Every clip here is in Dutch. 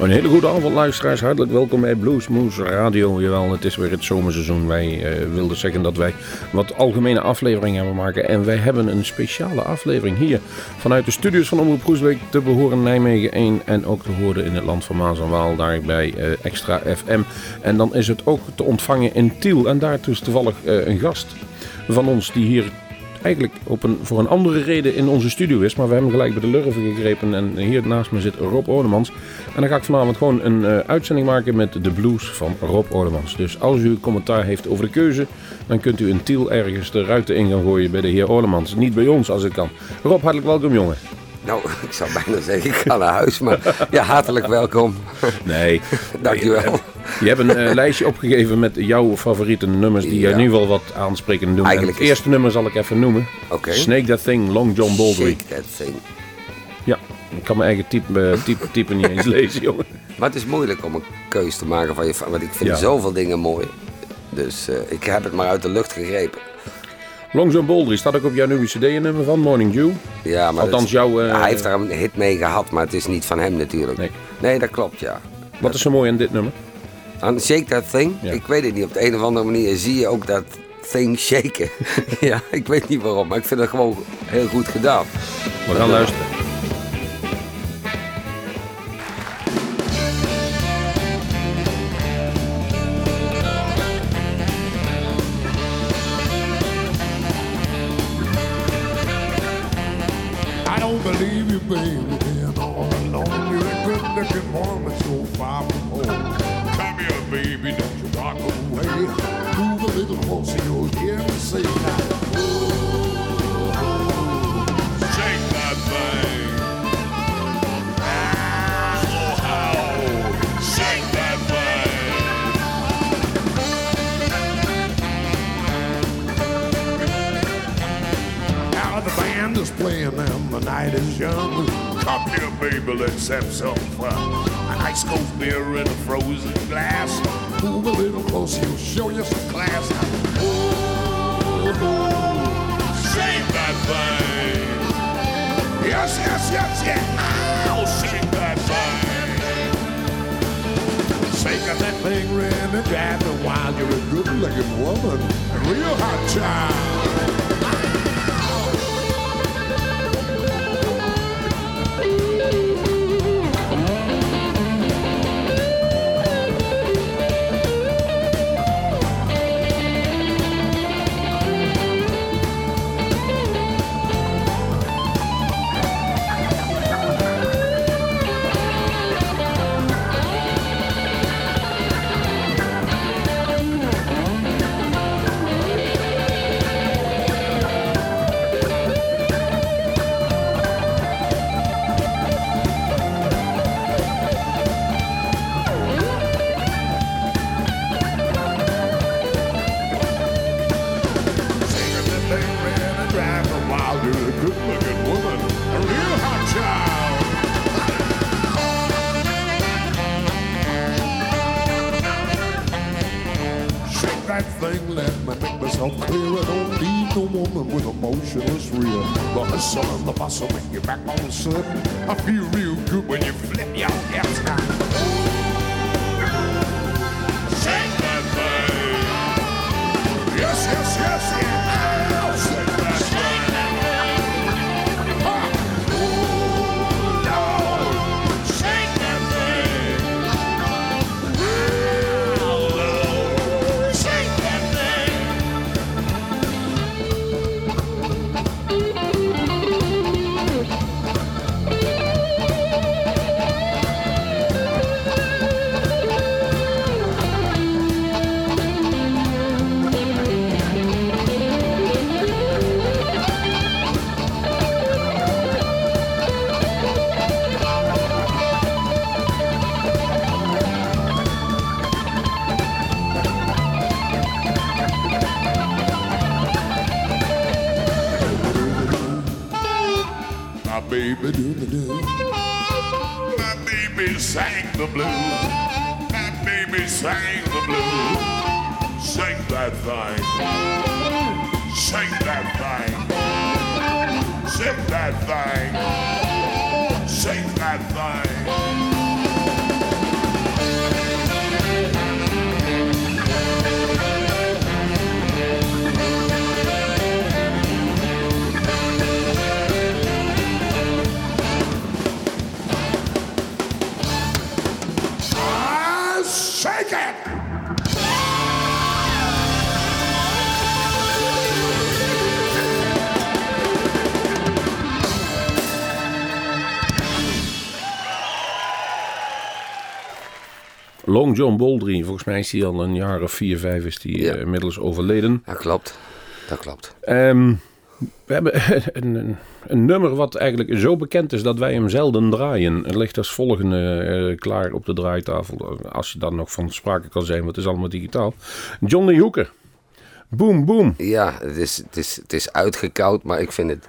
Een hele goede avond luisteraars, hartelijk welkom bij Bluesmoose Radio. Jawel, het is weer het zomerseizoen. Wij uh, wilden zeggen dat wij wat algemene afleveringen hebben maken. En wij hebben een speciale aflevering hier vanuit de studios van Omroep Groesbeek te behoren Nijmegen 1. En ook te horen in het land van Maas en Waal, daar bij uh, Extra FM. En dan is het ook te ontvangen in Tiel. En daartoe is toevallig uh, een gast van ons die hier eigenlijk op een, voor een andere reden in onze studio is. Maar we hebben gelijk bij de lurven gegrepen. En hier naast me zit Rob Ordemans. En dan ga ik vanavond gewoon een uh, uitzending maken met de blues van Rob Ordemans. Dus als u commentaar heeft over de keuze, dan kunt u een tiel ergens de ruiten in gaan gooien bij de heer Ordemans. Niet bij ons als het kan. Rob, hartelijk welkom jongen. Nou, ik zou bijna zeggen, ik ga naar huis, maar ja, hartelijk welkom. Nee. Dankjewel. Je hebt een uh, lijstje opgegeven met jouw favoriete nummers die ja. je nu wel wat aansprekend doen. Eigenlijk het eerste nummer zal ik even noemen. Okay. Snake That Thing, Long John Baldry. Shake That Thing. Ja, ik kan mijn eigen type, type, type niet eens lezen, jongen. Maar het is moeilijk om een keuze te maken van je want ik vind ja. zoveel dingen mooi. Dus uh, ik heb het maar uit de lucht gegrepen. Long John Baldry staat ook op jouw nieuwe CD-nummer van Morning Dew. Ja, maar Althans, jouw, uh... hij heeft daar een hit mee gehad, maar het is niet van hem natuurlijk. Nee, nee dat klopt, ja. Wat dat... is zo mooi aan dit nummer? Aan Shake That Thing? Ja. Ik weet het niet. Op de een of andere manier zie je ook dat thing shaken. ja, ik weet niet waarom, maar ik vind het gewoon heel goed gedaan. We gaan luisteren. Baby, being all alone. You're a good looking woman so far from home. Come here, baby, don't you walk away. Move a little closer, you'll hear me say now. Shake that thing. Oh? Shake that thing. The band is playing and the night is young. Come here, baby, let's have some fun. An ice cold beer in a frozen glass. Move a little closer, you'll show you some class. Oh, shake that thing. Yes, yes, yes, yes. Ow, shake that thing. Shake that thing, really driving wild. You're a good-looking woman, a real hot child. that thing left me. Make myself clear. I don't need no woman with emotion that's real. The hustle and the bustle make your backbone slip. I feel real good when you flip your hips. Shake that thing. Yes, yes, yes, yes. Do. My baby sang the blues. My baby sang the blues. Sing that thing. Sing that thing. Sing that thing. Sing that thing. Long John Baldry, volgens mij is hij al een jaar of vier, vijf is die Ja. eh, inmiddels overleden. Dat klopt. Dat klopt. Ehm, we hebben een, een, een nummer wat eigenlijk zo bekend is dat wij hem zelden draaien. Het ligt als volgende eh, klaar op de draaitafel. Als je dan nog van sprake kan zijn, want het is allemaal digitaal. John Lee Hooker. Boom, boom. Ja, het is, het is, het is uitgekoud, maar ik vind het,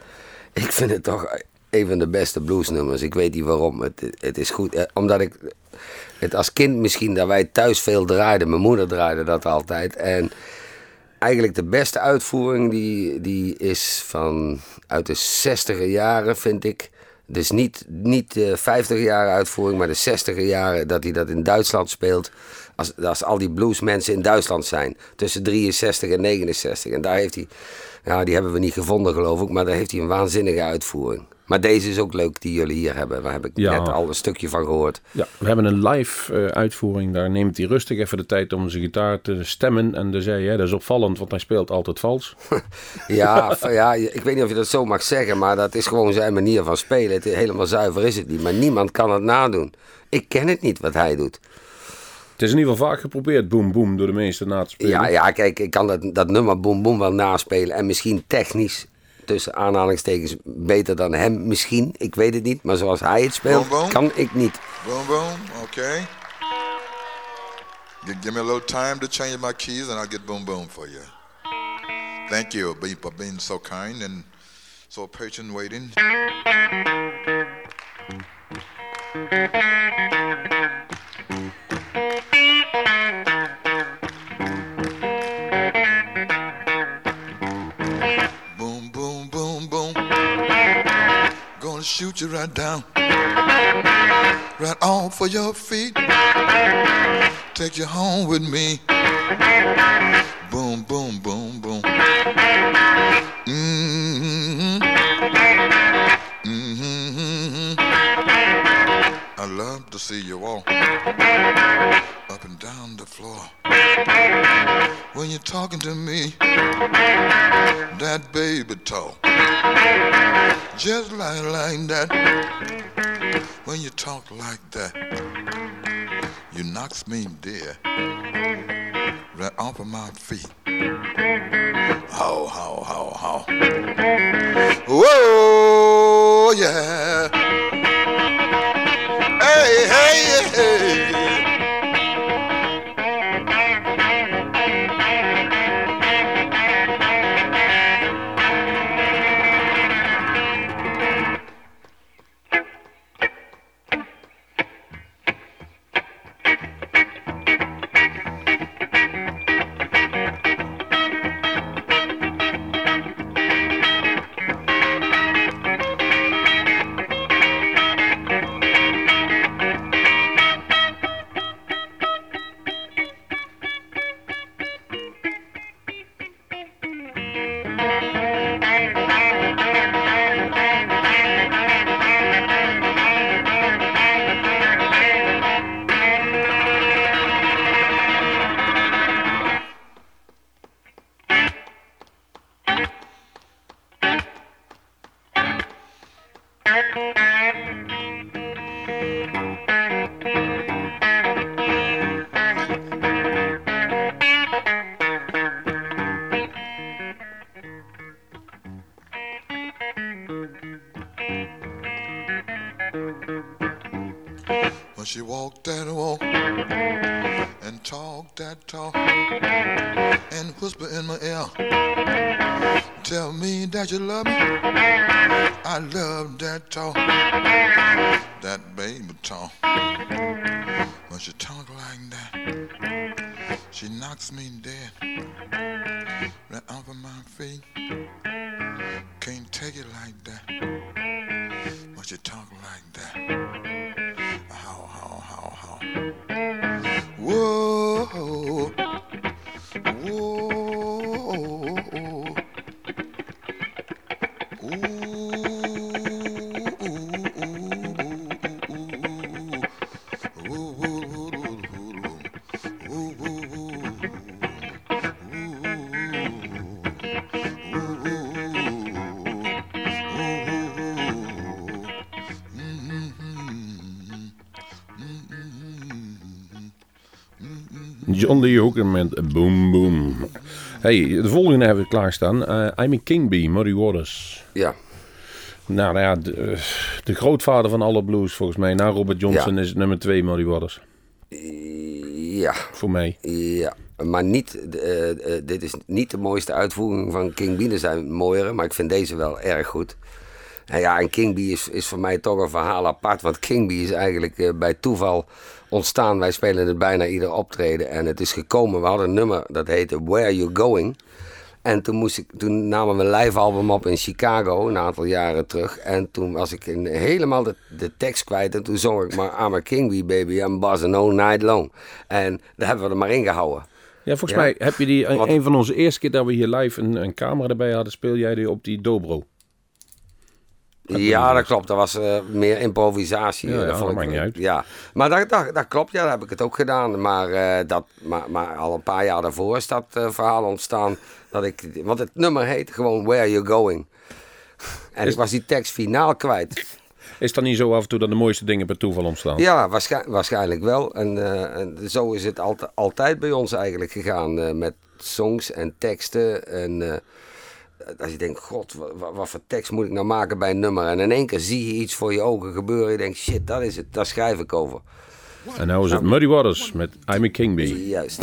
ik vind het toch een van de beste bluesnummers. Ik weet niet waarom. Het, het is goed. Eh, Omdat ik het als kind misschien, dat wij thuis veel draaiden. Mijn moeder draaide dat altijd. En eigenlijk de beste uitvoering die, die is van uit de 60 jaren, vind ik. Dus niet, niet de 50 jaar uitvoering, maar de 60 jaren dat hij dat in Duitsland speelt. Als, als al die bluesmensen in Duitsland zijn. Tussen 63 en 69. En daar heeft hij, ja, die hebben we niet gevonden geloof ik, maar daar heeft hij een waanzinnige uitvoering. Maar deze is ook leuk die jullie hier hebben. Daar heb ik Ja. net al een stukje van gehoord. Ja, we hebben een live eh, uitvoering. Daar neemt hij rustig even de tijd om zijn gitaar te stemmen. En dan zei hij, dat is opvallend, want hij speelt altijd vals. Ja, ja, ik weet niet of je dat zo mag zeggen, maar dat is gewoon zijn manier van spelen. Het, helemaal zuiver is het niet, maar niemand kan het nadoen. Ik ken het niet wat hij doet. Het is in ieder geval vaak geprobeerd, boom, boom, door de meesten na te spelen. Ja, ja kijk, ik kan dat, dat nummer Boom Boom wel naspelen. En misschien technisch, tussen aanhalingstekens, beter dan hem misschien. Ik weet het niet, maar zoals hij het speelt, Boom Boom? kan ik niet. Boom, boom. Okay. Gi- give me a little time to change my keys, and I'll get boom, boom for you. Thank you for being so kind and so patient waiting. Gonna you right down, right off of your feet. Take you home with me. Boom, boom, boom, boom. Mm-hmm. Mm-hmm. I love to see you walk up and down the floor. When you're talking to me, that baby talk. Just like, like that. When you talk like that, you knocks me dead. Right off of my feet. How, how, how, how. Whoa, yeah. Bye. John Lee Hooker met Boom Boom. Hey, de volgende hebben we klaarstaan. Uh, I'm a King Bee, Muddy Waters. Ja. Nou ja, de, de grootvader van alle blues volgens mij. Na Robert Johnson is het nummer 2 Muddy Waters. Ja. Voor mij. Ja. Maar niet, eh, eh, dit is niet de mooiste uitvoering van King Bee. Er zijn mooiere, maar ik vind deze wel erg goed. En ja, en King Bee is, is voor mij toch een verhaal apart. Want King Bee is eigenlijk eh, bij toeval ontstaan. Wij spelen het bijna ieder optreden. En het is gekomen, we hadden een nummer dat heette Where You Going. En toen, moest ik, toen namen we een live album op in Chicago, een aantal jaren terug. En toen was ik in, helemaal de, de tekst kwijt. En toen zong ik maar I'm a King Bee, baby, I'm buzzing all night long. En daar hebben we er maar in gehouden. Ja, volgens mij heb je die, een, een van onze eerste keer dat we hier live een, een camera erbij hadden, speel jij die op die dobro. Ja, dat klopt. Dat was uh, meer improvisatie. Ja, eh, ja, vond dat maakt niet uit. Ja, maar dat, dat, dat klopt. Ja, dat heb ik het ook gedaan. Maar, eh, dat, maar, maar al een paar jaar daarvoor is dat eh, verhaal ontstaan. Dat ik, want het nummer heet gewoon Where You Going. En ik was die tekst finaal kwijt. Is dat niet zo af en toe dat de mooiste dingen per toeval ontstaan? Ja, waarschijn- waarschijnlijk wel. En, eh, en zo is het altijd, altijd bij ons eigenlijk gegaan. eh, met songs en teksten. En eh, als je denkt, god, wat, wat, voor tekst moet ik nou maken bij een nummer? En in één keer zie je iets voor je ogen gebeuren. Je denkt, shit, dat is het. Daar schrijf ik over. En nou is het Muddy Waters met I'm a King Bee. Juist.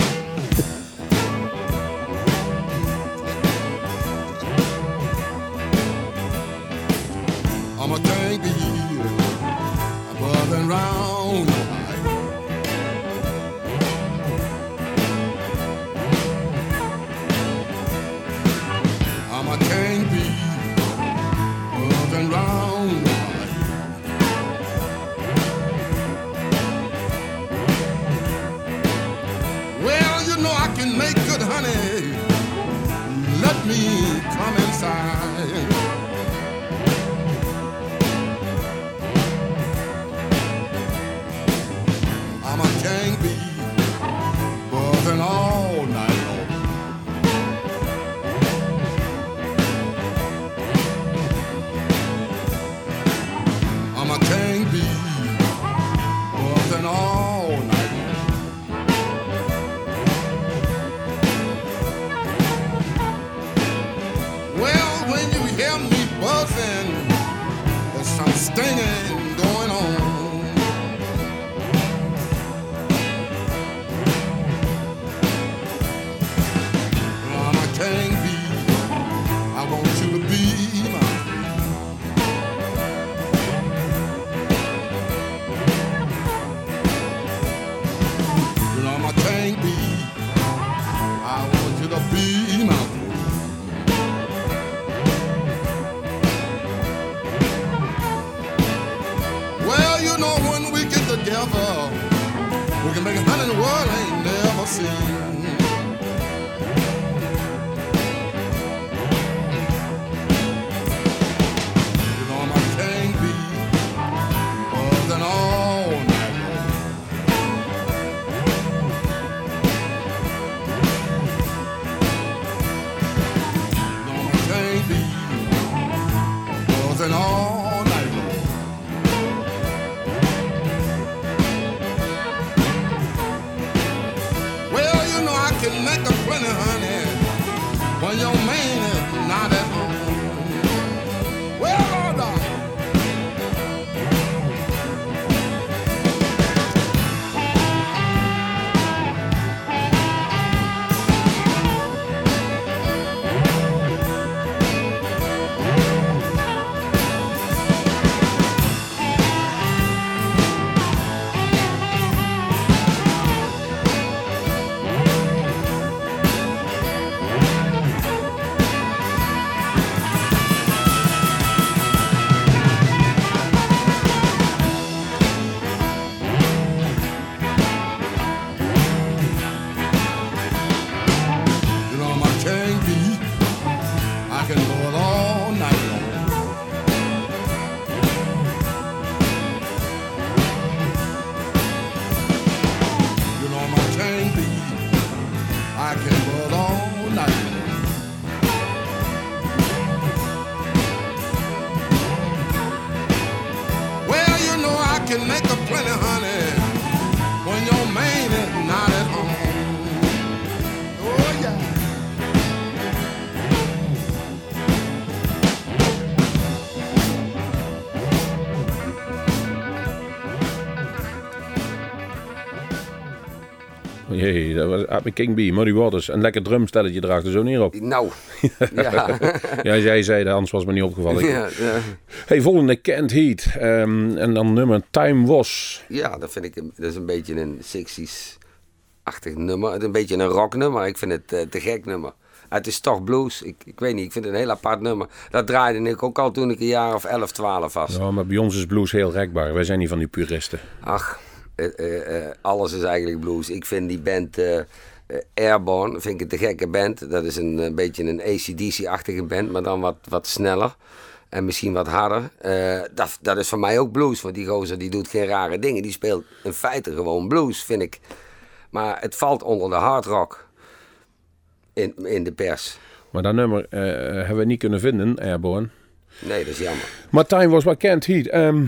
Jee, dat was King B, Muddy Waters. Een lekker drumstelletje draagt er zo neer op. Nou, ja. Ja, jij zei dat, anders was me niet opgevallen. Ja, ja. Hey, volgende Can't Heat. Ehm, en dan nummer Time Was. Ja, dat vind ik een, dat is een beetje een 60s-achtig nummer. Het is een beetje een rocknummer. Ik vind het eh, te gek nummer. Het is toch blues. Ik, ik weet niet, ik vind het een heel apart nummer. Dat draaide ik ook al toen ik een jaar of 11, 12 was. Ja, maar bij ons is blues heel rekbaar. Wij zijn niet van die puristen. Ach, alles is eigenlijk blues. Ik vind die band eh, eh, Airborne, vind ik een te gekke band. Dat is een, eh, beetje een ACDC-achtige band, maar dan wat, wat sneller. En misschien wat harder. Eh, dat, dat is voor mij ook blues. Want die gozer die doet geen rare dingen. Die speelt in feite gewoon blues, vind ik. Maar het valt onder de hard rock. In, in de pers. Maar dat nummer eh, hebben we niet kunnen vinden, Airborne. Nee, dat is jammer. Maar Time Was bij Can't Heat. Ehm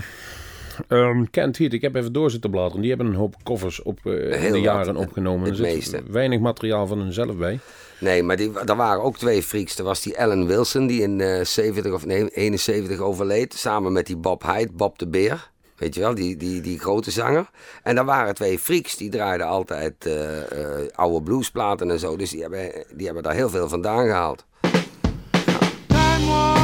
ehm, Can't Heat, ik heb even door zitten bladeren. Die hebben een hoop covers op, eh, de wat. jaren opgenomen. Het er zit meeste. weinig materiaal van hunzelf bij. Nee, maar die, er waren ook twee freaks. Er was die Ellen Wilson, die in eh 70 of nee, 71 overleed. Samen met die Bob Hyde, Bob de Beer. Weet je wel, die, die, die grote zanger. En daar waren twee freaks, die draaiden altijd eh, eh, oude bluesplaten en zo. Dus die hebben, die hebben daar heel veel vandaan gehaald. Time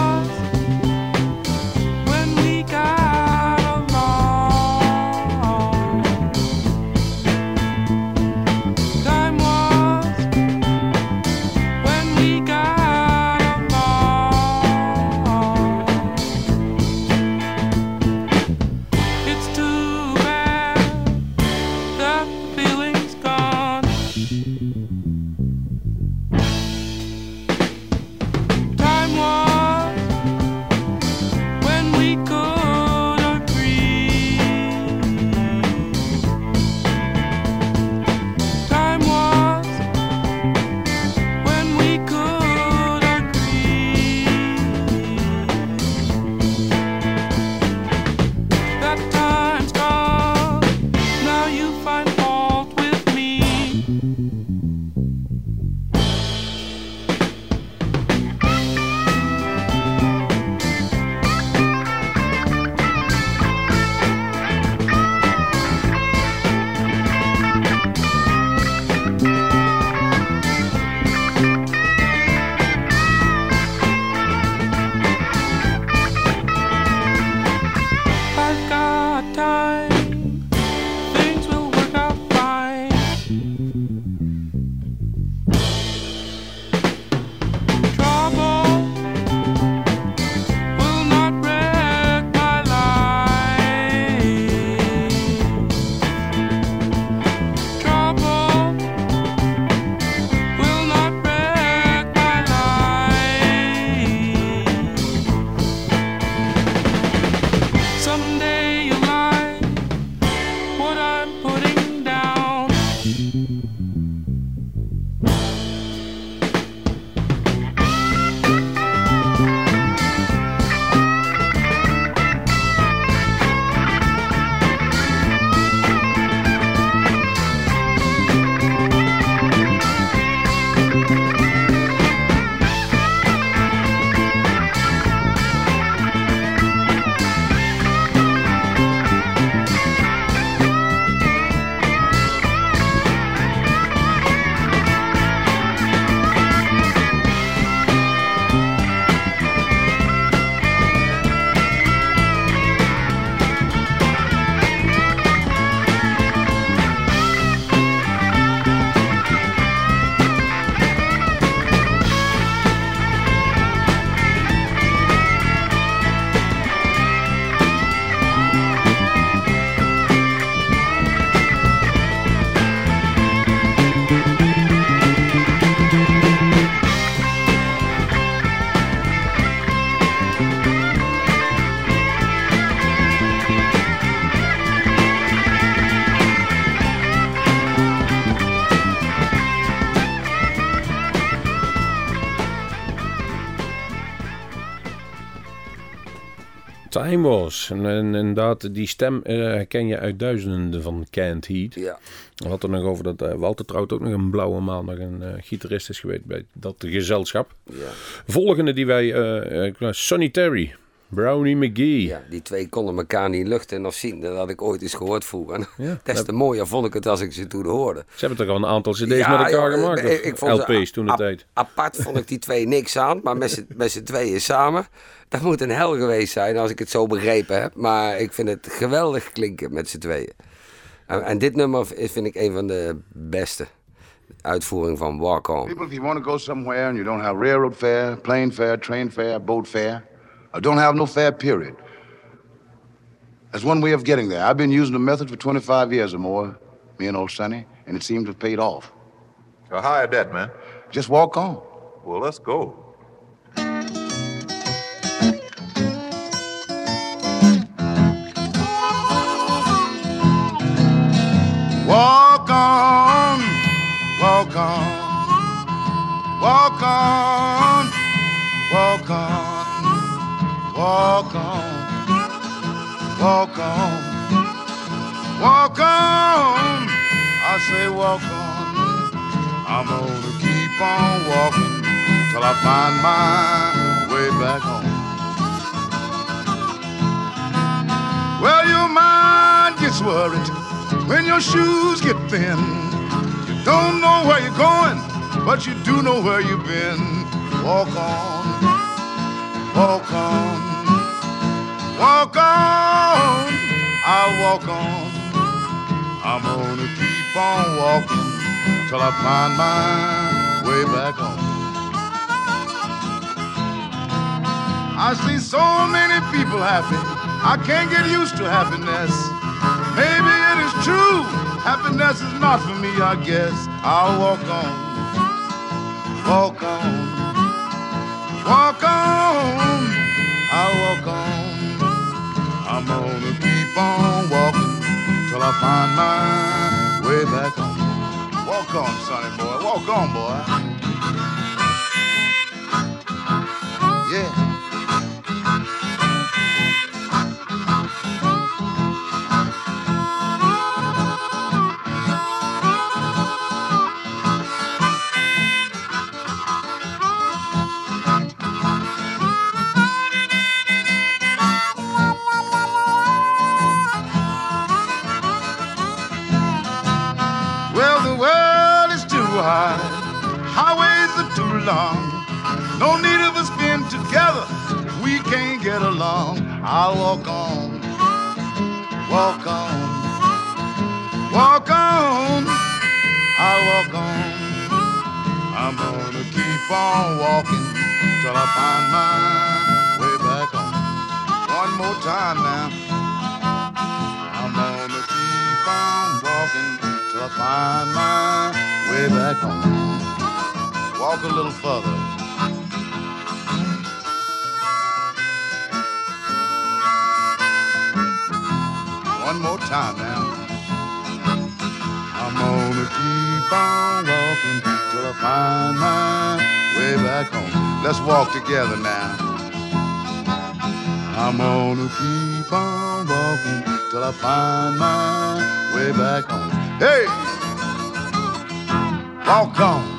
Time Was. En, en inderdaad, die stem eh, herken je uit duizenden van Can't Heat. Ja. We hadden het nog over dat eh, Walter Trout ook nog een blauwe maandag een eh, gitarist is geweest bij dat gezelschap. ja. Volgende die wij, Sonny Terry. Brownie McGee. Ja, die twee konden elkaar niet luchten of zien. Dat had ik ooit eens gehoord vroeger. Ja. Des te mooier vond ik het als ik ze toen hoorde. Ze hebben toch al een aantal cd's met elkaar gemaakt? ik- vond LP's toen de tijd. Apart vond ik die twee niks aan, maar met z'n- met z'n tweeën samen. Dat moet een hel geweest zijn als ik het zo begrepen heb. Maar ik vind het geweldig klinken met z'n tweeën. En, en dit nummer vind ik een van de beste uitvoering van Walk On. People, if you want to go somewhere and you don't have railroad fare, plane fare, train fare, boat fare, or don't have no fair period. That's one way of getting there. I've been using the method for 25 years or more, me and old Sonny, and it seems to have paid off. So how had that, man? Just walk on. Well, let's go. Walk on. I'm gonna keep on walking till I find my way back home. Well, your mind gets worried when your shoes get thin. You don't know where you're going, but you do know where you've been. Walk on, walk on, walk on. I'll walk on. I'm gonna keep on walking till I find my way back home. I see so many people happy. I can't get used to happiness. Maybe it is true. Happiness is not for me, I guess. I'll walk on. Walk on. Walk on. I'll walk on. I'm gonna keep on walking till I find my way back home. Walk on, sonny boy. Walk on, boy. Yeah. Too long. No need of us being together, we can't get along. I'll walk on, walk on, walk on. I'll walk on. I'm gonna keep on walking till I find my way back home. One more time now. I'm gonna keep on walking till I find my way back home. Walk a little further. One more time now. I'm gonna keep on walking till I find my way back home. Let's walk together now. I'm gonna keep on walking till I find my way back home. Hey! Walk on.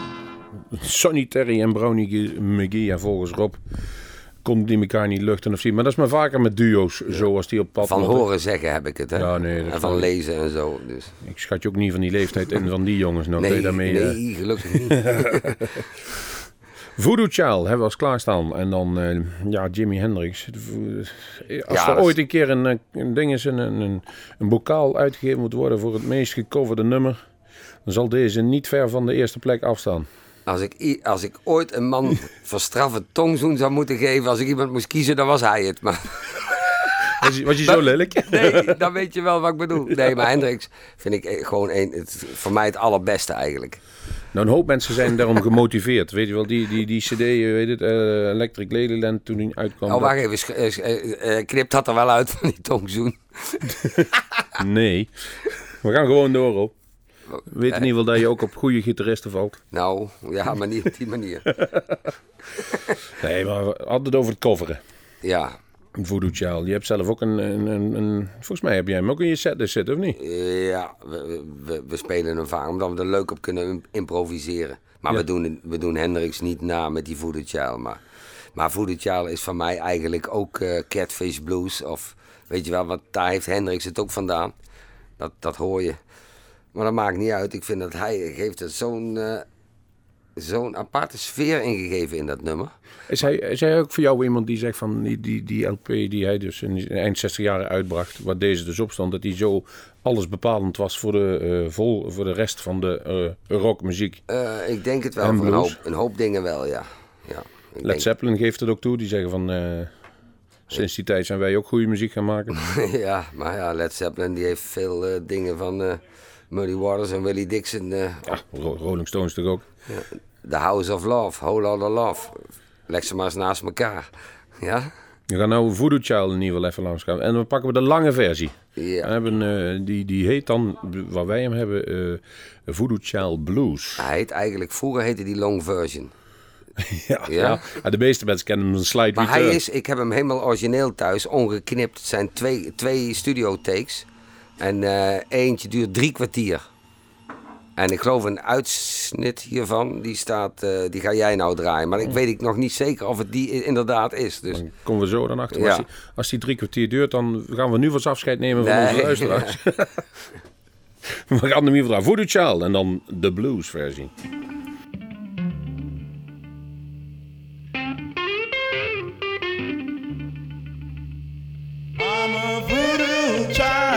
Sonny Terry en Brownie McGee. En volgens Rob konden die elkaar niet luchten of zien. Maar dat is maar vaker met duo's, zoals die op pad Van horen zeggen heb ik het, hè? Ja, nee, en van lezen en zo. Dus. Ik schat je ook niet van die leeftijd in van die jongens. Nou, Nee, daarmee, eh, nee, gelukkig niet. Voodoo Child hebben we als klaarstaan. En dan eh, ja, Jimi Hendrix. Als Ja, er ooit een keer een, eh, een, ding is, een, een, een, een bokaal uitgegeven moet worden voor het meest gecoverde nummer, dan zal deze niet ver van de eerste plek afstaan. Als ik, als ik ooit een man verstraffen tongzoen zou moeten geven, als ik iemand moest kiezen, dan was hij het. Maar Was je, was je zo lelijk? nee, dan weet je wel wat ik bedoel. Nee, maar Hendrix vind ik eh, gewoon een, het, voor mij het allerbeste eigenlijk. Nou, een hoop mensen zijn daarom gemotiveerd. Weet je wel, die, die, die cd, je weet het, eh, Electric Ladyland, toen die uitkwam. Oh, wacht even, eh, knipt dat er wel uit van die tongzoen? Nee. We gaan gewoon door op. Weet in ieder geval dat je ook op goede gitaristen valt. Nou, ja, maar niet op die manier. Nee, maar we hadden het over het coveren. Ja, Voodoo Child. Je hebt zelf ook een, een, een, een- Volgens mij heb jij hem ook in je set zitten, of niet? ja we, we, we spelen hem vaak omdat we er leuk op kunnen im- improviseren. Maar Ja. we, doen, we doen Hendrix niet na met die Voodoo Child. Maar Maar Voodoo Child is van mij eigenlijk ook eh, Catfish Blues. Of weet je wel, want daar heeft Hendrix het ook vandaan. Dat, dat hoor je. Maar dat maakt niet uit. Ik vind dat hij geeft er zo'n eh, zo'n aparte sfeer ingegeven in dat nummer. Is hij, is hij ook voor jou iemand die zegt van die, die, die LP die hij dus in eind 60 jaren uitbracht, waar deze dus op stond, dat die zo alles bepalend was voor de, eh, vol, voor de rest van de eh, rockmuziek? Ik denk het wel. En Voor een, hoop, een hoop dingen wel, ja. ja Led denk- Zeppelin geeft het ook toe, die zeggen van sinds die tijd zijn wij ook goede muziek gaan maken. ja, maar ja, Led Zeppelin die heeft veel dingen van Muddy Waters en Willie Dixon. Ja, Ro- Rolling Stones toch ook. The House of Love, Whole Lotta Love. Leg ze maar eens naast elkaar. Ja? We gaan nou Voodoo Child in ieder geval even langs gaan. En dan pakken we de lange versie. Ja. We hebben, eh, die, die heet dan, waar wij hem hebben, eh Voodoo Child Blues. Hij heet eigenlijk, vroeger heette die Long Version. Ja, Ja. ja. de meeste mensen kennen hem een slide Maar return. hij is, ik heb hem helemaal origineel thuis, ongeknipt. Het zijn twee, twee studio takes. En eh, eentje duurt drie kwartier. En ik geloof een uitsnit hiervan, die, staat, eh, die ga jij nou draaien. Maar ik weet ik nog niet zeker of het die inderdaad is. Dus Dan komen we zo dan achter. Ja. Als, die, als die drie kwartier duurt, dan gaan we nu wat afscheid nemen van Nee. onze luisteraars. we gaan hem hier draaien. Voodoo Child en dan de blues versie. I'm a voodoo child.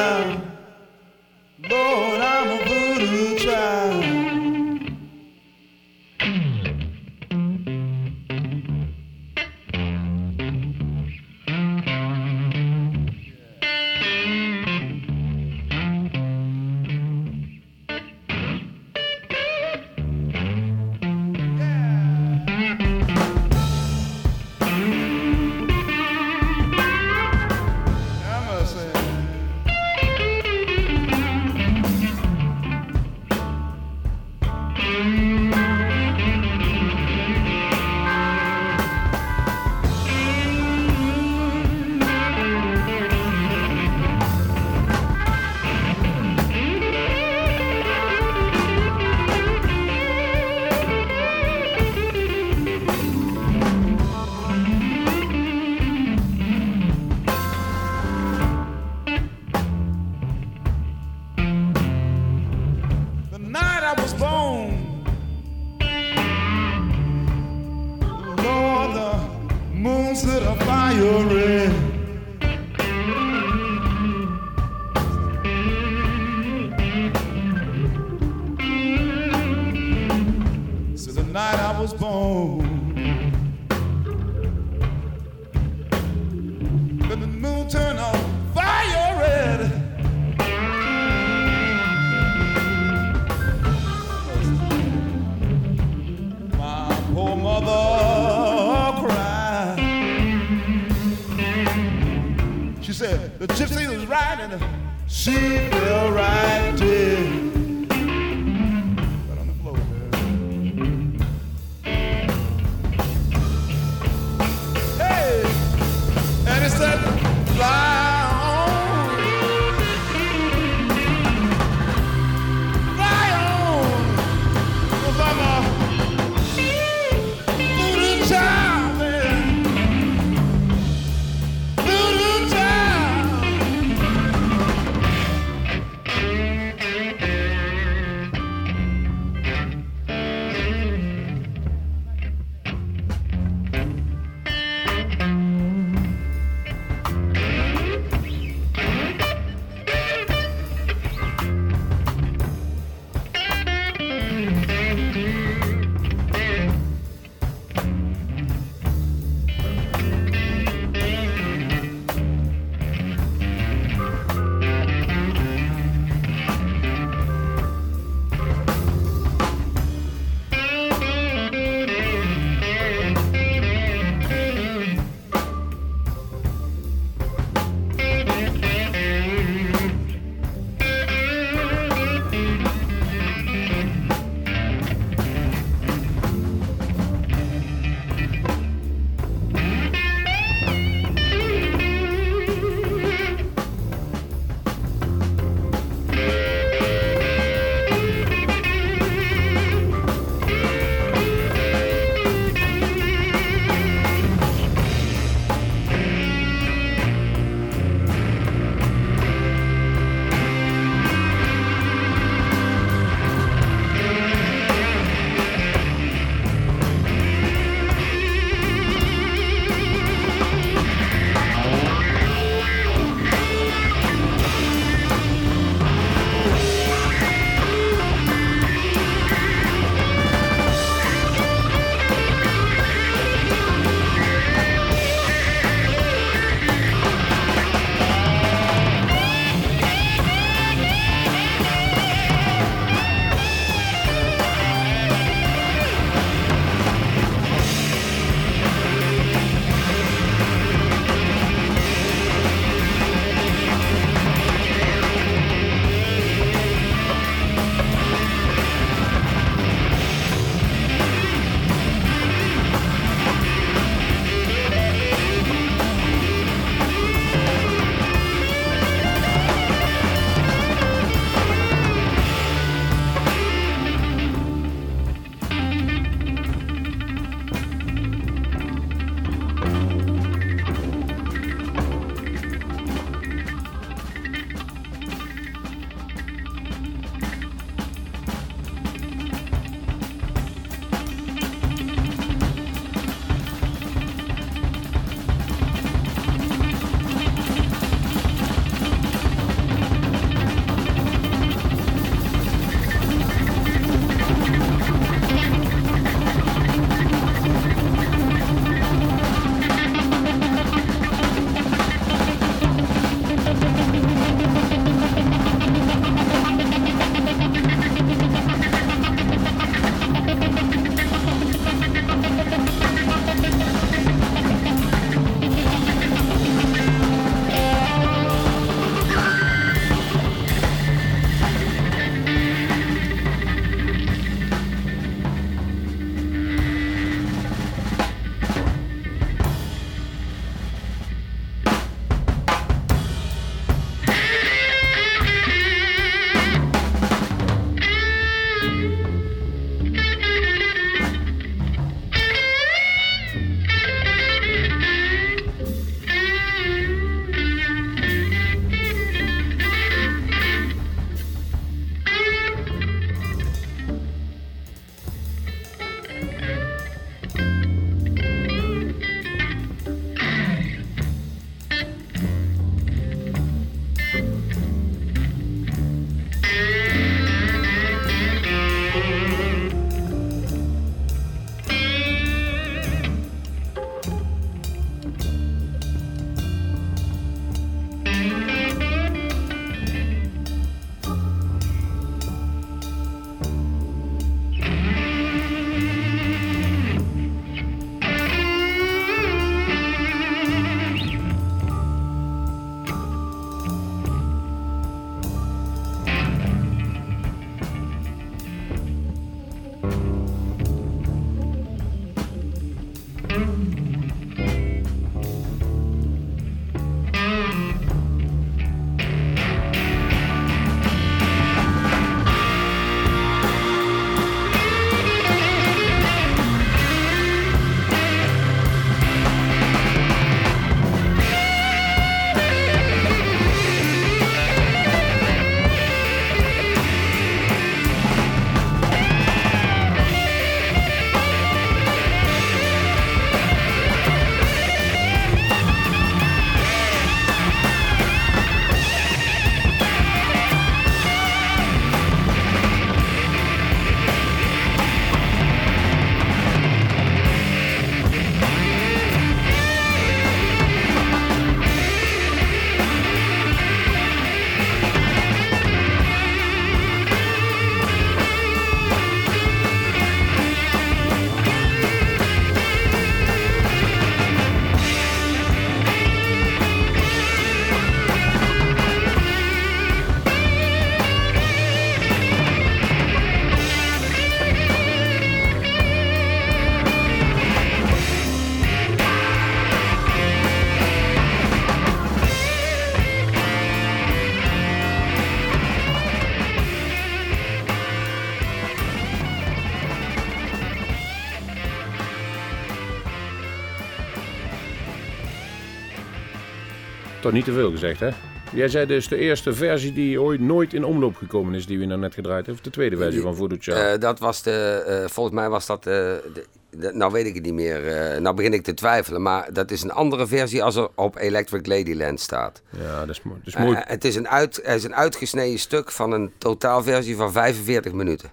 Niet te veel gezegd, hè? Jij zei dus de eerste versie die ooit nooit in omloop gekomen is, die we nou net gedraaid hebben. Of de tweede versie van Voodoo Child. Eh, dat was de, eh, volgens mij was dat, eh, de, de- nou weet ik het niet meer, nou begin ik te twijfelen, maar dat is een andere versie als er op Electric Ladyland staat. ja, dat is, dat is mooi. Het, is een uit, het is een uitgesneden stuk van een totaalversie van 45 minuten.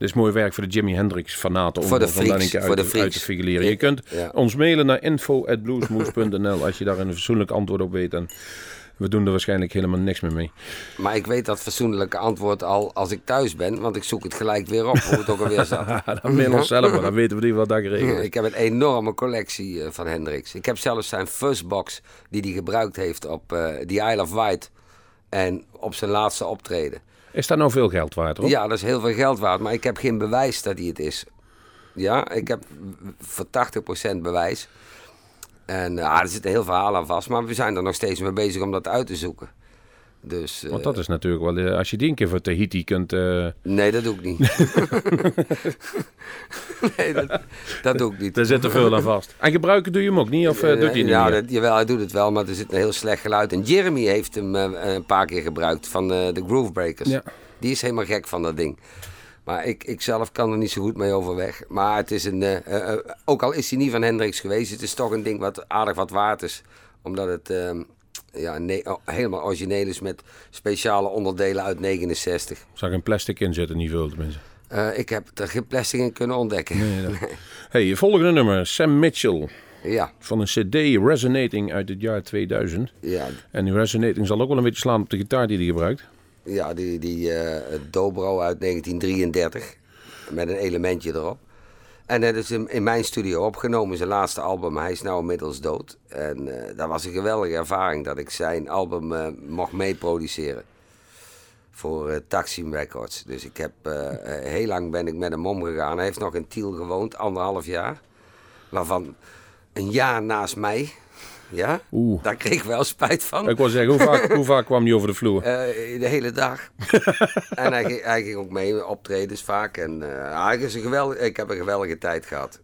Dit is mooi werk voor de Jimi Hendrix fanaten om Voor de Van freaks, uit, voor de freaks. uit te figureren. Je kunt Ja. ons mailen naar info.bluesmoes.nl als je daar een fatsoenlijk antwoord op weet. En we doen er waarschijnlijk helemaal niks meer mee. Maar ik weet dat fatsoenlijke antwoord al als ik thuis ben, want ik zoek het gelijk weer op hoe het ook alweer zat. dan mail ons zelf, maar dan weten we niet wat daar geregeld is. Ik heb een enorme collectie eh, van Hendrix. Ik heb zelfs zijn fuzzbox die hij gebruikt heeft op eh The Isle of Wight en op zijn laatste optreden. Is daar nou veel geld waard, hoor? Ja, dat is heel veel geld waard, maar ik heb geen bewijs dat hij het is. Ja, ik heb voor 80% bewijs. En ja, er zit heel verhaal aan vast, maar we zijn er nog steeds mee bezig om dat uit te zoeken. Dus, eh, Want dat is natuurlijk wel, eh, als je die een keer voor Tahiti kunt... eh, Nee, dat doe ik niet. nee, dat, dat doe ik niet. daar zit er veel aan vast. En gebruiken doe je hem ook niet, of doet hij niet ja, meer? dat, jawel, hij doet het wel, maar er zit een heel slecht geluid. En Jeremy heeft hem eh, een paar keer gebruikt van eh, de Groove Breakers. Ja. Die is helemaal gek van dat ding. Maar ik, ik zelf kan er niet zo goed mee overweg. Maar het is een, ook al is hij niet van Hendrix geweest, het is toch een ding wat aardig wat waard is. Omdat het ehm, ja, nee, oh, helemaal origineel is met speciale onderdelen uit 69. Zag een plastic in zitten, niet veel tenminste. Eh, ik heb er geen plastic in kunnen ontdekken. Hey, volgende nummer, Sam Mitchell. Ja, Van een cd Resonating uit het jaar 2000. ja, En die Resonating zal ook wel een beetje slaan op de gitaar die hij gebruikt. Ja, die, die eh, Dobro uit 1933. Met een elementje erop. En dat is in, mijn studio opgenomen, zijn laatste album. Hij is nou inmiddels dood. En eh, dat was een geweldige ervaring dat ik zijn album eh, mocht meeproduceren. Voor eh, Taksim Records. Dus ik heb heel lang ben ik met hem omgegaan. Hij heeft nog in Tiel gewoond, anderhalf jaar. Waarvan een jaar naast mij. Ja, Oeh. daar kreeg ik wel spijt van. Ik wil zeggen, hoe vaak, hoe vaak kwam hij over de vloer? Eh, de hele dag. en hij, ging- hij ging ook mee optredens vaak. En eh, hij is een geweldig, ik heb een geweldige tijd gehad.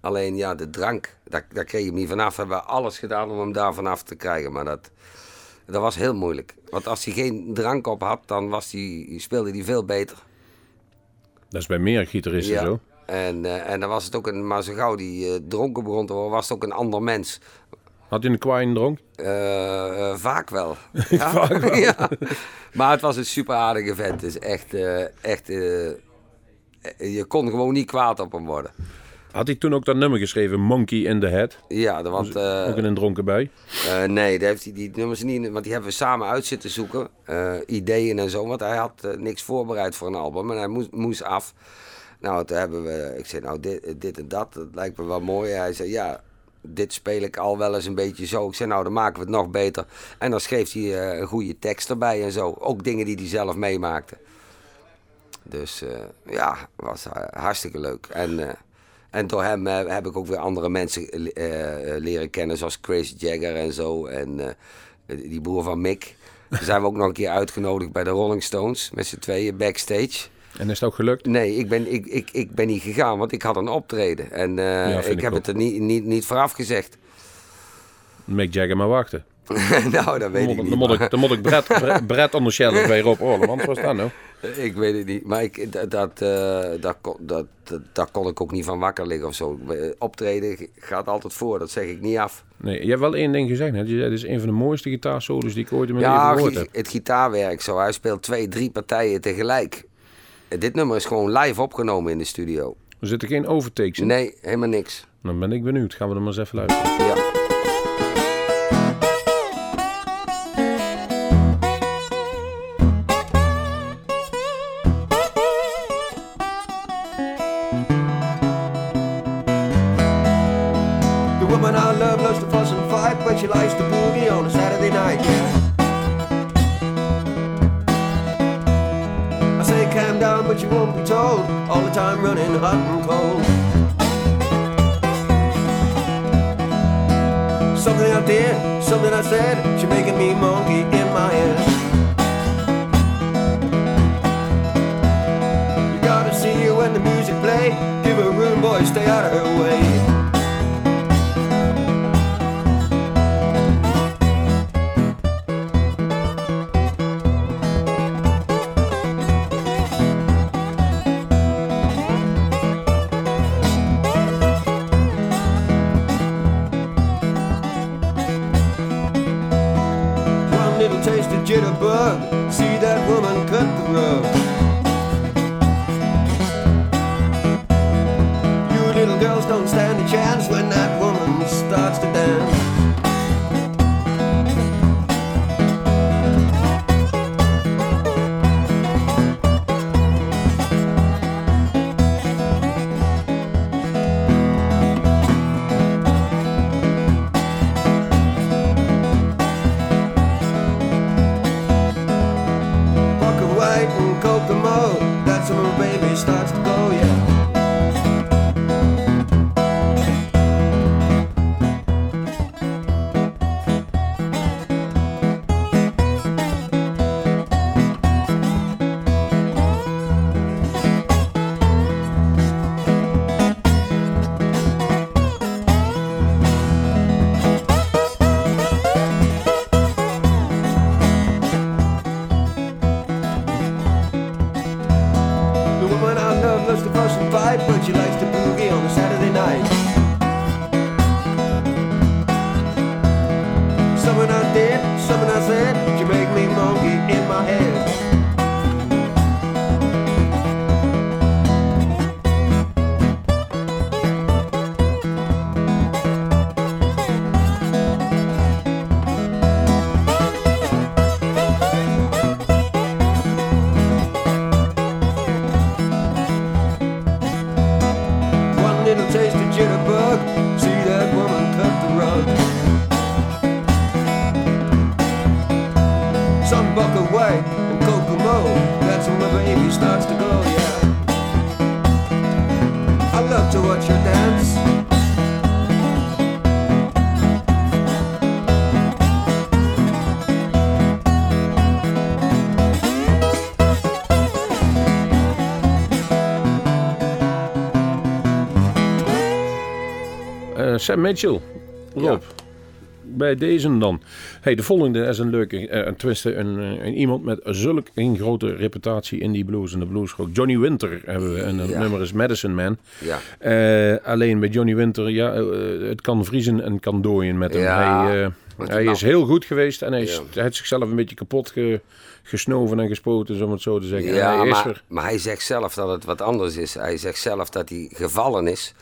Alleen ja, de drank, daar, daar kreeg je hem niet vanaf. We hebben alles gedaan om hem daar vanaf te krijgen. Maar dat, dat was heel moeilijk. Want als hij geen drank op had, dan was speelde hij veel beter. Dat is bij meer gitaristen zo. En, eh, en dan was het ook een, maar zo gauw die dronken begon te worden, was het ook een ander mens. Had hij een kwaai dronk? Eh, eh, vaak wel. Ja? ja. Maar het was een super aardige vent. Is echt, eh, echt je kon gewoon niet kwaad op hem worden. Had hij toen ook dat nummer geschreven, Monkey in the Head? Ja, dat- want ook in een dronken bij. nee, daar heeft hij die nummers niet, want die hebben we samen uit zitten zoeken. ideeën en zo, want hij had niks voorbereid voor een album en hij moest, moest af. Nou, toen hebben we, ik zei nou dit, dit en dat, dat lijkt me wel mooi. Hij zei ja, dit speel ik al wel eens een beetje zo. Ik zei nou, dan maken we het nog beter. En dan schreef hij eh, een goede tekst erbij en zo. Ook dingen die hij zelf meemaakte. Dus eh, ja, was eh, hartstikke leuk. En, en door hem heb ik ook weer andere mensen leren kennen, zoals Chris Jagger en zo. En die broer van Mick. Daar zijn we ook nog een keer uitgenodigd bij de Rolling Stones met z'n tweeën backstage. En is het ook gelukt? Nee, ik ben, ik, ik, ik ben niet gegaan, want ik had een optreden. En eh, Ja, ik ik heb het er niet, niet, niet vooraf gezegd. Mick Jagger maar wachten. nou, dat weet Dan ik niet. dan moet ik, dan moet ik Brett, Brett, Brett onderstellen bij Rob is dat nou? Ik weet het niet, maar ik, dat, dat, eh, dat, dat, dat, daar kon ik ook niet van wakker liggen of zo. Optreden gaat altijd voor, dat zeg ik niet af. Nee, je hebt wel één ding gezegd. Hè? Je zei, dit is een van de mooiste gitaarsolos die ik ooit in mijn Ja, leven gehoord heb. het gitaarwerk zo. Hij speelt twee, drie partijen tegelijk. Dit nummer is gewoon live opgenomen in de studio. Er zitten geen overtakes in. Nee, helemaal niks. Dan ben ik benieuwd. Gaan we er maar eens even luisteren. Ja. Cold. Something I did, something I said, she making me monkey in my head. You gotta see her when the music play. Give her room, boy, stay out of her way. Sam Mitchell. Rob. Bij deze dan. Hey, de volgende is een leuke, eh, een twiste, een, eh, een iemand met zulk een grote reputatie in die blues en de bluesrock. Johnny Winter hebben we en het Ja. nummer is Medicine Man. Ja. Eh, alleen bij Johnny Winter, ja, eh, het kan vriezen en kan dooien met hem. Ja, hij eh, hij is heel goed geweest en hij, is, Ja. hij heeft zichzelf een beetje kapot ge- gesnoven en gespoten, om het zo te zeggen. En Ja, hij maar, maar hij zegt zelf dat het wat anders is. Hij zegt zelf dat hij gevallen is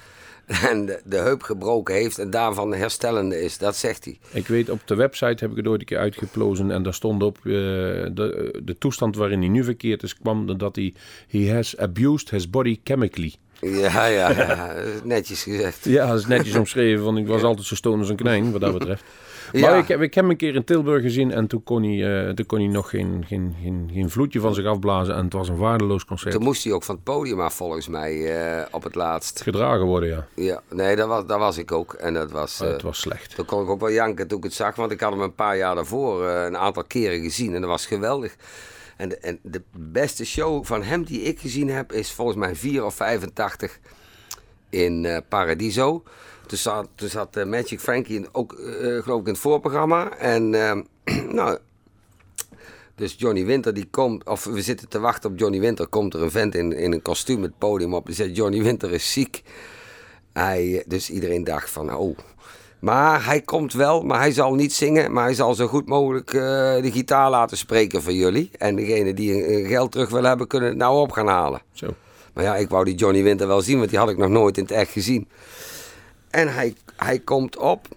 en de, de heup gebroken heeft en daarvan herstellende is. Dat zegt hij. Ik weet, op de website heb ik het ooit een keer uitgeplozen en daar stond op eh, de, de toestand waarin hij nu verkeerd is, kwam dat hij he has abused his body chemically. Ja, ja, ja, netjes gezegd. Ja, dat is netjes omschreven, want ik was altijd zo stoned als een knijn, wat dat betreft. Maar Ja. ik, heb, ik heb hem een keer in Tilburg gezien en toen kon hij, eh, toen kon hij nog geen, geen, geen, geen vloedje van zich afblazen en het was een waardeloos concert. Toen moest hij ook van het podium af, volgens mij, eh, op het laatst. Gedragen worden, ja. Ja, nee, dat was, dat was ik ook. En dat was, eh, het was slecht. Toen kon ik ook wel janken toen ik het zag, want ik had hem een paar jaar daarvoor eh, een aantal keren gezien en dat was geweldig. En de, en de beste show van hem die ik gezien heb is volgens mij 4 of 85 in eh, Paradiso. Toen zat, zat eh, Magic Frankie in- ook, eh, geloof ik, in het voorprogramma. En ehm, nou, dus Johnny Winter die komt, of we zitten te wachten op Johnny Winter, komt er een vent in, in een kostuum het podium op. Die zegt, Johnny Winter is ziek. Hij, dus iedereen dacht van, oh. Maar hij komt wel, maar hij zal niet zingen. Maar hij zal zo goed mogelijk de gitaar laten spreken voor jullie. En degene die geld terug wil hebben, kunnen het nou op gaan halen. Zo. Maar ja, ik wou die Johnny Winter wel zien, want die had ik nog nooit in het echt gezien. En hij, hij komt op.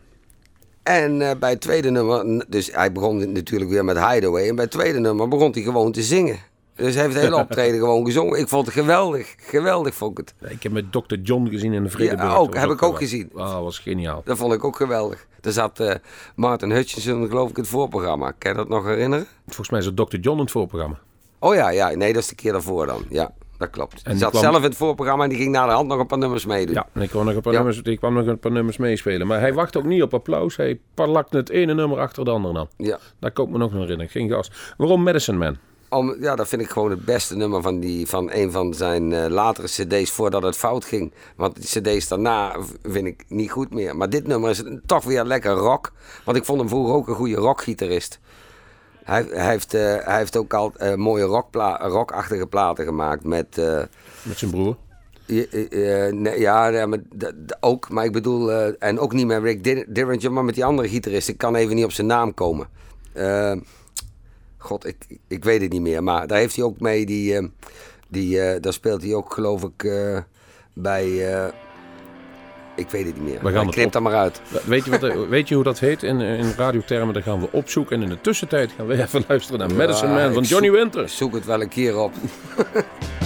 En eh, bij het tweede nummer, dus hij begon natuurlijk weer met Hideaway. En bij het tweede nummer begon hij gewoon te zingen. Dus hij heeft het hele optreden gewoon gezongen. Ik vond het geweldig, geweldig vond ik het. Ik heb met Dr. John gezien in de Vredeburg. Ja, ook. Heb ik ook gezien. Ah, dat was geniaal. Dat vond ik ook geweldig. Er zat eh, Martin Hutchinson, geloof ik, in het voorprogramma. Kan je dat nog herinneren? Volgens mij is het Dr. John in het voorprogramma. Oh ja, ja, nee, dat is de keer daarvoor dan. Ja, dat klopt. die Hij zat kwam- zelf in het voorprogramma en die ging naar de hand nog een paar nummers meedoen. Ja, en ik kwam nog een paar, Ja. nummers, ik kwam nog een paar nummers meespelen. Maar hij wacht ook niet op applaus. Hij plakte het ene nummer achter de andere aan. Ja. Daar komt me nog nog herinneren. Geen gas. Waarom Medicine Man? Om, ja, dat vind ik gewoon het beste nummer van, die, van een van zijn eh, latere cd's voordat het fout ging. Want die cd's daarna vind ik niet goed meer. Maar dit nummer is toch weer lekker rock. Want ik vond hem vroeger ook een goede rockgitarist. Hij, hij, heeft, eh, hij heeft ook al eh, mooie rockpla rockachtige platen gemaakt met... eh, Met zijn broer. Ja, ja, ja, maar ook. Maar ik bedoel, en ook niet met Rick Derringer, maar met die andere gitarist. Ik kan even niet op zijn naam komen. God, ik, ik weet het niet meer. Maar daar heeft hij ook mee, die, die, daar speelt hij ook geloof ik bij... ik weet het niet meer. We gaan knip op- er maar uit. Weet je, wat, weet je hoe dat heet in, in radiotermen? Dat gaan we opzoeken. En in de tussentijd gaan we even luisteren naar Medicine Man van Johnny zoek- Winter. Zoek het wel een keer op.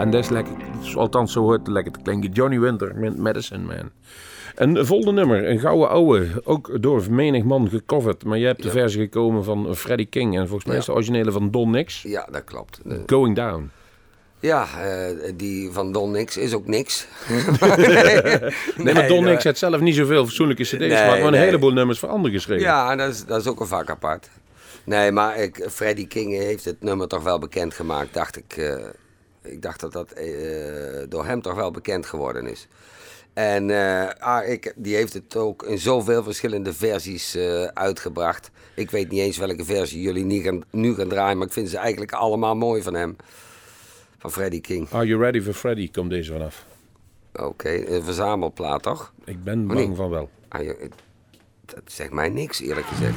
en dat is lekker. Althans, zo hoort het lekker te klinken. Johnny Winter met Medicine Man. Een volgende nummer, een gouden ouwe, ook door menig man gecoverd. Maar jij hebt de Ja. versie gekomen van Freddie King. En volgens mij Ja. is de originele van Don Nix. Ja, dat klopt. Going Down. Ja, eh, die van Don Nix is ook niks. Nee, maar Don Nix heeft zelf niet zoveel fatsoenlijke cd's Nee, gemaakt. Maar een nee. heleboel nummers voor anderen geschreven. Ja, dat is, dat is ook een vak apart. Nee, maar ik, Freddie King heeft het nummer toch wel bekendgemaakt, dacht ik. eh, Ik dacht dat dat eh, door hem toch wel bekend geworden is. En ah, ik, die heeft het ook in zoveel verschillende versies eh, uitgebracht. Ik weet niet eens welke versie jullie nu gaan, nu gaan draaien, maar ik vind ze eigenlijk allemaal mooi van hem. Van Freddie King. Are You Ready for Freddy komt deze vanaf. Oké, een verzamelplaat toch? Ik ben bang van wel. Ah, dat zegt mij niks, eerlijk gezegd.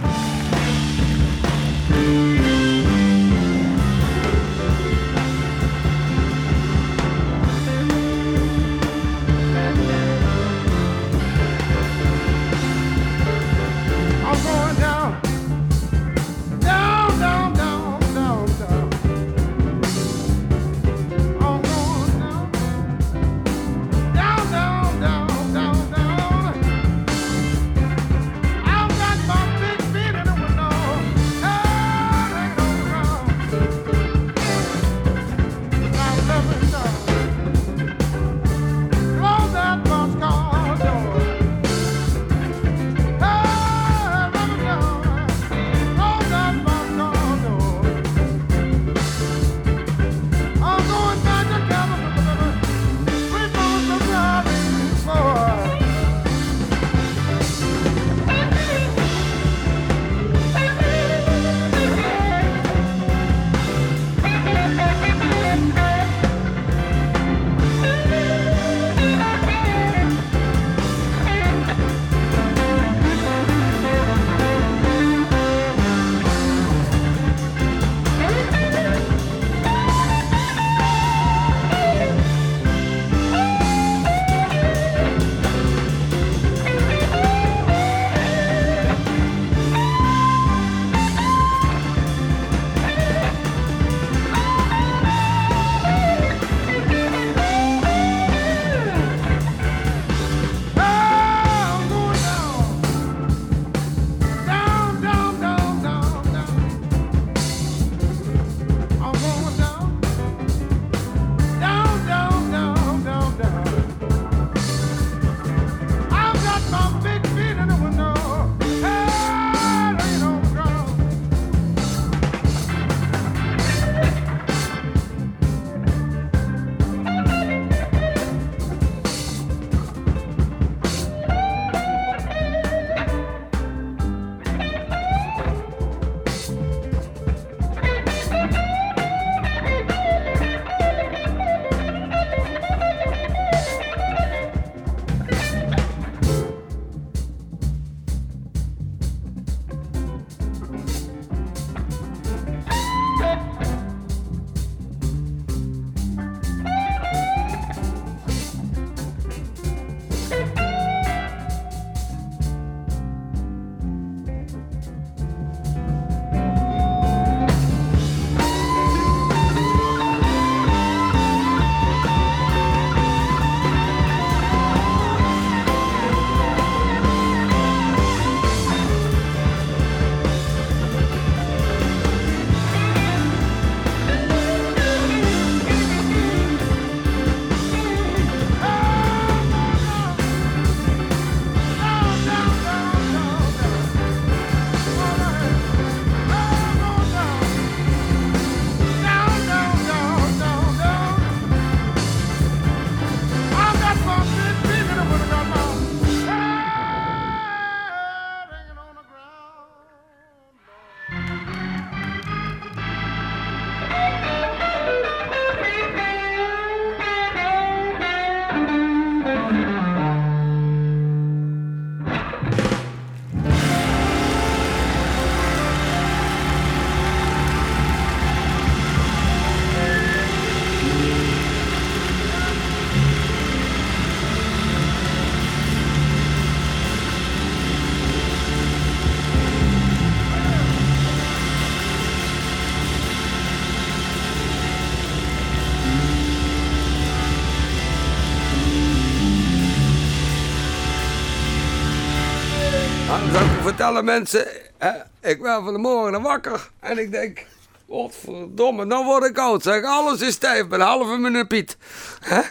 Vertellen, mensen. Hè, ik ben van de morgen wakker. En ik denk, wat verdomme, nou word ik oud. Zeg, alles is stijf. Met een halve minuut Piet. Hè?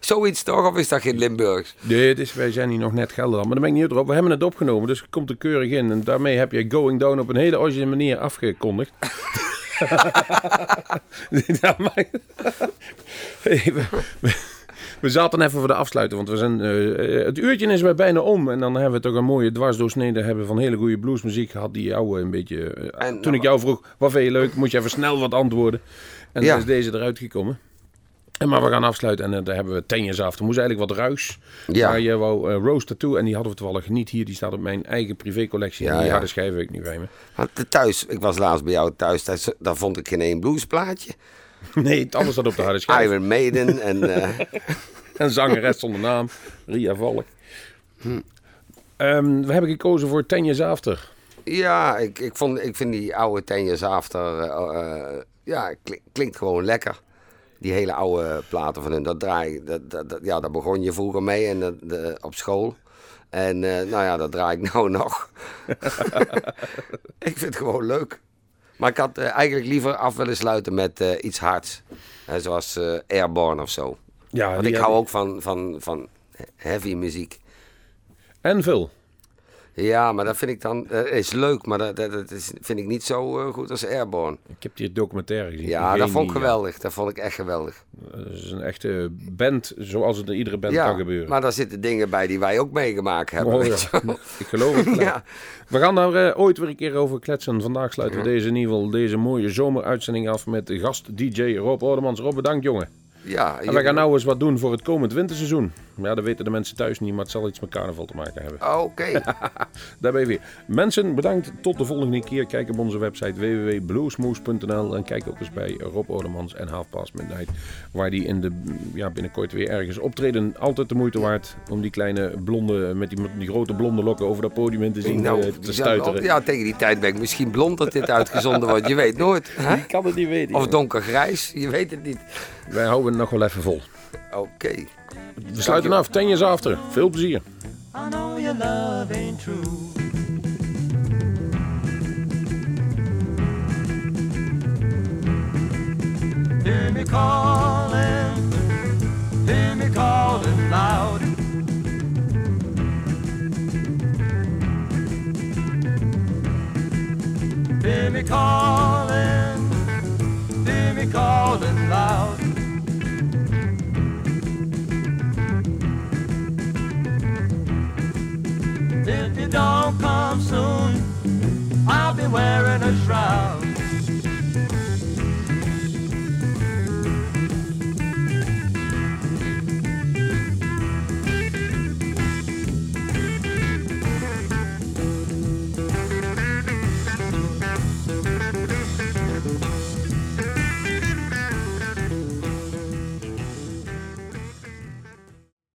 Zoiets toch? Of is dat geen Limburgs? Nee, het is, wij zijn hier nog net Gelderland. Maar daar ben ik niet op. We hebben het opgenomen, dus het komt er keurig in. En daarmee heb je Going Down op een hele originele manier afgekondigd. Ja, maar- Hey, we, we- we zaten even voor de afsluiten, want we zijn, eh, het uurtje is weer bijna om. En dan hebben we toch een mooie dwarsdoorsnede hebben van hele goede bluesmuziek gehad. Die jou een beetje... eh, En- toen ik jou vroeg, wat vind je leuk? Moest je even snel wat antwoorden. En Ja. dan is deze eruit gekomen. En maar we gaan afsluiten en eh, daar hebben we ten years after. Moest eigenlijk wat ruis. Ja. Maar je wou eh, Rose Tattoo en die hadden we toevallig niet hier. Die staat op mijn eigen privécollectie. Ja, en die ja. harde schijf ik niet bij me. Maar thuis, ik was laatst bij jou thuis, daar, daar vond ik geen één bluesplaatje. Nee, alles staat op de harde schijf. Iron Maiden en... eh, Een zangeres zonder naam, Ria Valk. Hm. We hebben gekozen voor Ten Years After. ja, ik, ik, vond, ik vind die oude Ten Years After... eh, eh, ja, klink- klinkt gewoon lekker. Die hele oude platen van hun, dat draai dat, dat, dat- ja, daar begon je vroeger mee en dat, de, op school. En nou ja, dat draai ik nou nog. ik vind het gewoon leuk. Maar ik had eh, eigenlijk liever af willen sluiten met eh, iets hards. Hè, zoals eh, Airborne of zo. Ja, Want ik hou ook van, van, van heavy muziek. En Phil. Ja, maar dat vind ik dan eh, is leuk, maar dat, dat, dat is, vind ik niet zo eh, goed als Airborne. Ik heb die documentaire gezien. Ja, dat vond ik die, geweldig. Dat vond ik echt geweldig. Dat is een echte band, zoals het in iedere band ja, kan gebeuren. maar daar zitten dingen bij die wij ook meegemaakt hebben. Oh, weet ja. je wel. Ik geloof het. Ja. We gaan daar eh, ooit weer een keer over kletsen. Vandaag sluiten we deze in ieder geval deze mooie zomeruitzending af met de gast DJ Rob Ordemans. Rob, bedankt jongen. Ja, En we gaan nou eens wat doen voor het komend winterseizoen. Ja, dat weten de mensen thuis niet, maar het zal iets met carnaval te maken hebben. Oké. Daar ben je weer. Mensen, bedankt. Tot de volgende keer. Kijk op onze website www.bluesmoose.nl en kijk ook eens bij Rob Ordemans en Half Past Midnight. Waar die in de, ja, binnenkort weer ergens optreden. Altijd de moeite waard om die kleine blonde, met die, die grote blonde lokken over dat podium in te zien nou, eh, te stuiteren. ja, tegen die tijd ben ik misschien blond dat dit uitgezonden wordt. Je weet nooit. Hè? Ik kan het niet weten. Of donkergrijs, je weet het niet. Wij houden het nog wel even vol. Oké. We sluiten af. Ten years after. Veel plezier. I know your love ain't true. Hear me calling, hear me calling loud. Hear me calling, hear me calling loud. If you don't come soon, I'll be wearing a shroud.